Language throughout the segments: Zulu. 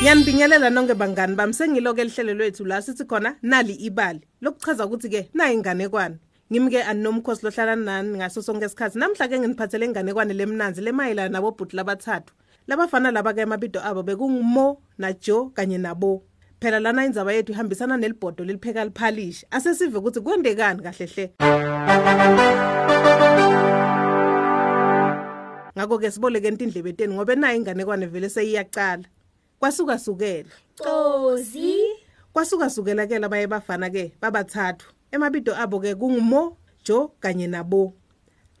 Ngiyanibingelela nonke bangani bami. Sengiloke elihlelo lwethu la sithi khona nali ibali. Lokuchaza ukuthi ke nayi inganekwane. Ngimke anomkhosi lohlala nani ngaso sonke isikhathi. Namhla ke nginiphathele inganekwane lemnanzi lemayela nabo bhuti labathathu. Labafana laba ke emabido abo bekungumo naJo kanye nabo. Phela lana indzaba yethu ihambisana nelibhodo lelipheka liphalishi asesive ukuthi kwendekani kahle hle. Ngakho ke siboleke intindlebe teni ngoba nayi inganekwane vele seyiyaqala kwasuka sukela Cozi kwasuka sukela ke labaye bafana ke babathathu. Emabido abo ke kungumo Jo kanye nabo.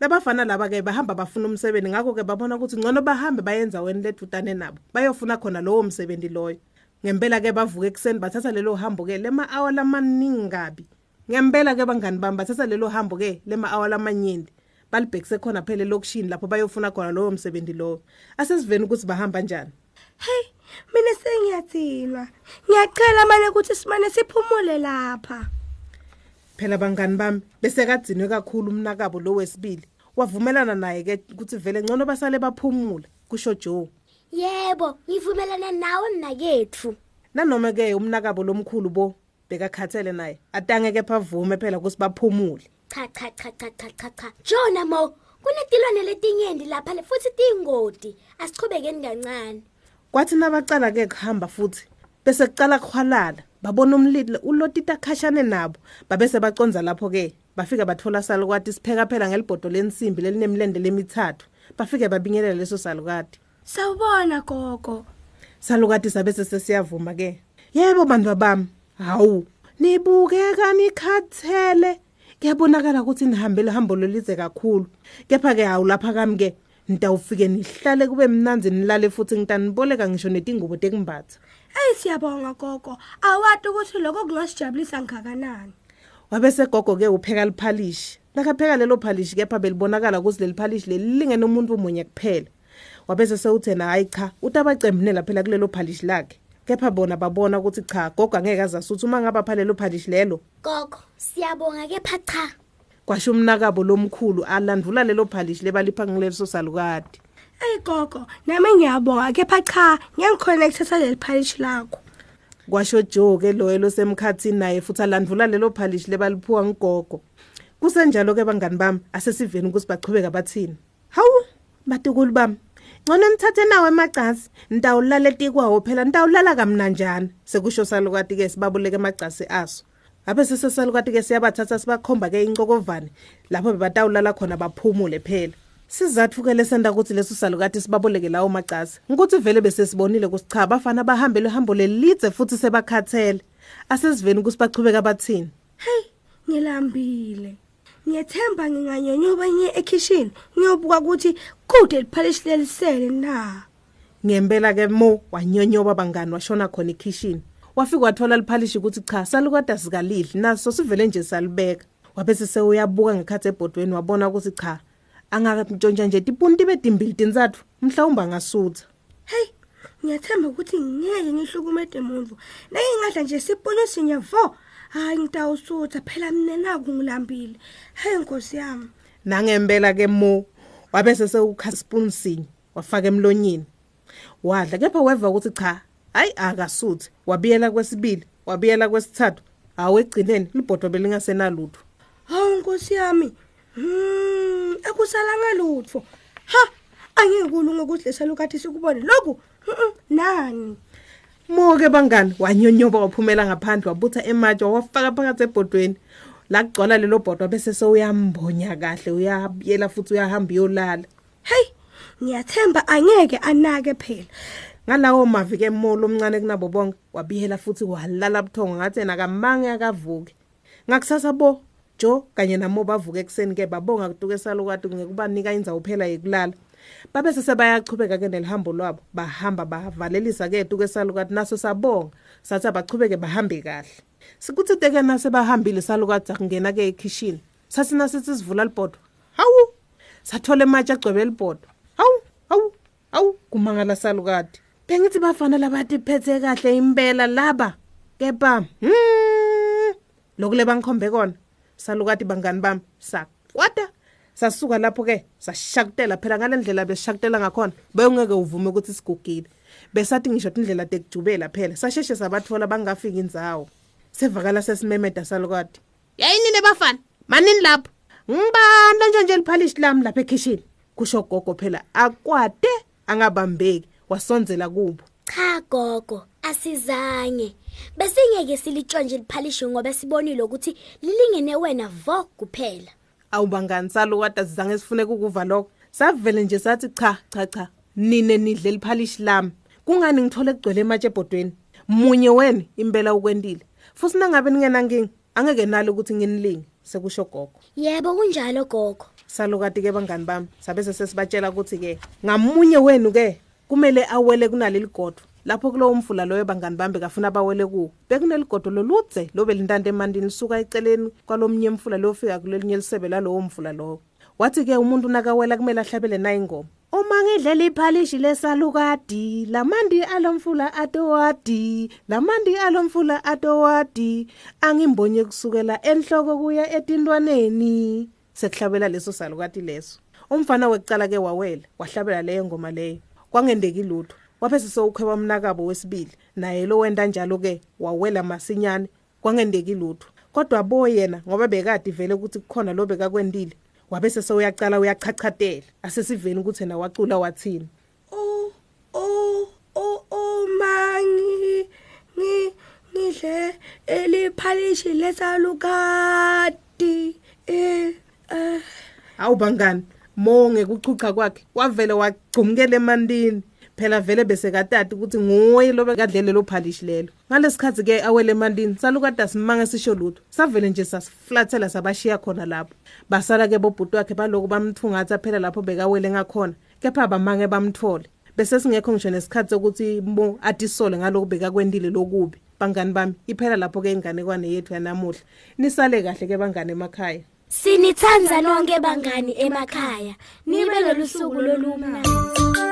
Labafana laba ke bahamba bafuna umsebenzi ngakho ke babona ukuthi ngcono bahambe bayenza weni ledutane nabo. Bayofuna khona lowo msebenzi loyo. Ngempela ke bavuka ekseni bathatha lelo hambo ke lema hour lamaningi kabi ngempela ke bangani bami bathatha lelo hambo ke lema hour lamanyindi balibhekise khona phela lokushini lapho bayofuna khona lowo msebenzi lowo asesiveni ukuthi bahamba kanjani hey mina sengiyathinwa ngiyacela manje ukuthi simane siphumule lapha phela bangani bami bese kagcinwe kakhulu umnakabo lo wesibili wavumelana naye ke ukuthi vele ngcono basale baphumule kusho Joe Yebo, ngivumelana nawe mnakethu. nanoma ke umnakabo lomkhulu bo bekakhathele naye atangeke phavume phela ukuthi baphumule Cha cha cha cha cha cha cha. Jona mo, kunetilwane letinyenti lapha futhi tingoti. Asichubekeni kancane. Kwathi nabacala ke kuhamba futhi bese kucala kuhwalala babona umlilo ulotita khashane nabo babese baconza lapho ke bafika bathola salukati sipheka phela ngelibhodo lensimbi lelinemlende lemithathu bafike babingelela leso salukati. Sawubona gogo. Salukati sabese sesiyavuma ke. Yebo bantu bami. Hawu nibukeka nikhathele. Kuyabonakala ukuthi nihambele hambo lolize kakhulu. Kepha ke hawu lapha kami ke nitawufike nihlale kube mnanzi nilale futhi ngitaniboleka ngisho netingubo tekumbatha. Hey siyabonga gogo. Awati ukuthi lokho kungasijabulisa ngakanani wabese gogo ke upheka liphalishi. Nakapheka lelo phalishi kepha belibonakala ukuthi leli phalishi leli lingene umuntu munye kuphela. Wabese sewuthena hayi cha utabacembunela phela kulelo phalishi lakhe. Kepha bona babona ukuthi cha gogo angeke azasuthi uma ngaba pha lelo phalishi lelo. Gogo, siyabonga kepha cha. Kwasho umnakabo lomkhulu alandvula lelo phalishi lebalipha ngileso salukati hey gogo nami ngiyabonga. Kepha cha ngiyangiconnecta saleli phalishi lakho. Kwasho Joe ke loyo losemkhathini naye futhi alandvula lelo phalishi lebaliphiwa ngigogo. Kusenjalo ke bangani bami asesiveni ukuthi bachubeka bathini? Hawu batukulu bami ngcono nithathe nawe emagcasi nitawulala etikwawo phela nitawulala kamnanjana sekusho salukati ke sibabuleke emagcasi aso. Abe sesesalukati ke siyabathatha sibakhomba ke incokovane lapho bebatawulala khona baphumule phela. Sizathu ke lesenda ukuthi leso salukati sibaboleke lawo macasi ukuthi vele bese sibonile ukuthi cha bafana bahambe lehambo lelidze futhi sebakhathele. Asesiveni ukuthi bachubeka bathini? Hey ngilambile. Ngiyethemba nginganyonyoba ngiye ekitchen ngiyobuka ukuthi kude liphalishi lelisele na? Ngempela ke mo wanyonyoba bangani washona khona ekitchen wafika wathola liphalishi ukuthi cha salukade asikalidli naso sivele nje salibeka. Wabese sewuyabuka ngekhathi ebhodweni wabona ukuthi cha angakantshontsha nje tipunti betimbili tinzathu mhlawumbe angasutha. Hey ngiyathemba ukuthi ngeke ngihlukumede muntu nayingadla nje sipunyo sinye vo. Hayi ngitawusutha phela mina naku ngilambile. Hey nkosi yami. Nangempela ke mo wabese sewukha spoon sinye wafaka emlonyeni. Wadla kepha weva ukuthi cha hayi akasuthi. Wabiyela kwesibili wabiyela kwesithathu. Awegcineni libhodo belingasenalutho hawu nkosi yami. Hmm akusalanga lutho. Ha angikulunga ukuthi lesalukathi sikubone. Lokhu nani? Moke bangani? Wanyonyoba waphumela ngaphandle wabutha ematshe wafaka phakathi ebhodweni. La kugcwala lelo bhodwa bese sewuyambonya kahle uyabiyela futhi uyahamba uyolala. Hey ngiyathemba angeke anake phela. Ngalawo mavi ke molo omncane kunabo bonke wabiyela futhi walala buthongo ngathi yena kamange akavuke ngakusasa bo Jo kanye namo bavuka ekseni ke babonga kutuke salukati ngekubanika indzawo phela yekulala babe sesebayachubeka ke nelihambo lwabo bahamba bavalelisa ke tuke salukati naso sabonga sathi abachubeke bahambe kahle. Sikuthi teke nase bahambile salukati akungena ke ekitchen sathi nasithi sivula libhodo hawu sathola ematshe agcwele libhodo hawu hawu hawu kumangala salukati bengithi bafana labathi phethe kahle impela laba. Kepha hmm lokule bangikhombe kona salukati bangani bami sakwata sasuka lapho ke sashakutela phela ngalendlela besishakutela ngakhona beyongeke uvume ukuthi sigugile. Besathi ngisho indlela tekujubela phela sasheshe sabathola bangafika indzawo. Sevakala sesimemeda salokade yayinini bafana? Manini lapho? Ngibanda nje nje liphalishi lami lapha ekhishini. Kusho gogo phela akwade angabambeki. Wasonzela kubo Cha gogo, asizange. Besingeke silitshonje liphalishe ngoba sibonile ukuthi lilingene wena vo kuphela. awubangani salokade sizange sifune ukuva lokho savele nje sathi cha cha cha nine nidle liphalishi lami kungani ngithole kugcwele ematshe ebhodweni munye wena impela ukwendile futhi nangabe ningena nkingi angeke nalo ukuthi nginilinge sekusho gogo Yebo kunjalo gogo. salokade ke bangani bami sabe sesibatshela ukuthi ke ngamunye wenu ke kumele awele kunaleli godo lapho kulowo mfula loyo bangani bami kafuna bawele kuwo bekuneligodo loludze lobe lintante emandini lisuka eceleni kwalomnye mfula lofika kulelinye lisebe lalowo mfula lowo. Wathi ke umuntu nakawela kumele ahlabele nayo ingoma uma ngidlela iphalishi lesalukadi lamandi alomfula atowadi lamandi alomfula atowadi angimbonye kusukela enhloko kuya etintwaneni sekuhlabela leso salukati leso. Umfana wekucala ke wawela wahlabela leyo ngoma leyo. Kwangendeki lutho. Waphese sowukhweba umnakabo wesibili naye lo wenda njalo ke wawela masinyane. Kwangendeki lutho. Kodwa bo yena ngoba bekade vele ukuthi kukhona lo bekakwendile wabese sewuyaqala uyachachatela asesiveni ukuthi yena wacula wathini Oh oh oh oh mangi ngi ngidle eliphalishi lesalukati eh eh. Awubangani monge kuchucha kwakhe wavele wagcumkela emandini phela vele bese katati ukuthi nguye lo bekadlele lo phalishi lelo. Ngalesikhathi ke awele emandini salukade simange sisho lutho. Savele nje sasiflathela sabashiya khona lapho. Basala ke bobhuti wakhe baloku bamthungatha phela lapho bekawele ngakhona kepha bamange bamthole. Bese singekho ngisho nesikhathi sokuthi mo atisole ngaloku bekakwendile lokubi bangani bami iphela lapho ke inganekwane yethu yanamuhla. Nisale kahle ke bangane emakhaya. Sinithanza nonke bangani emakhaya. Nibe lolusuku lolumnandi.